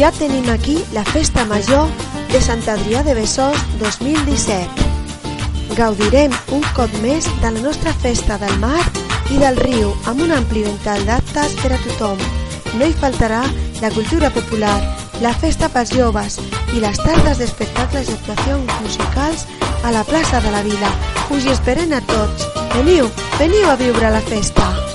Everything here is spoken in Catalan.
Ja tenim aquí la Festa Major de Sant Adrià de Besòs 2017. Gaudirem un cop més de la nostra Festa del Mar i del Riu amb un ampli ventall d'actes per a tothom. No hi faltarà la cultura popular, la festa pels joves i les tardes d'espectacles i actuacions musicals a la plaça de la vila. Us hi esperen a tots. Veniu, veniu a viure la festa!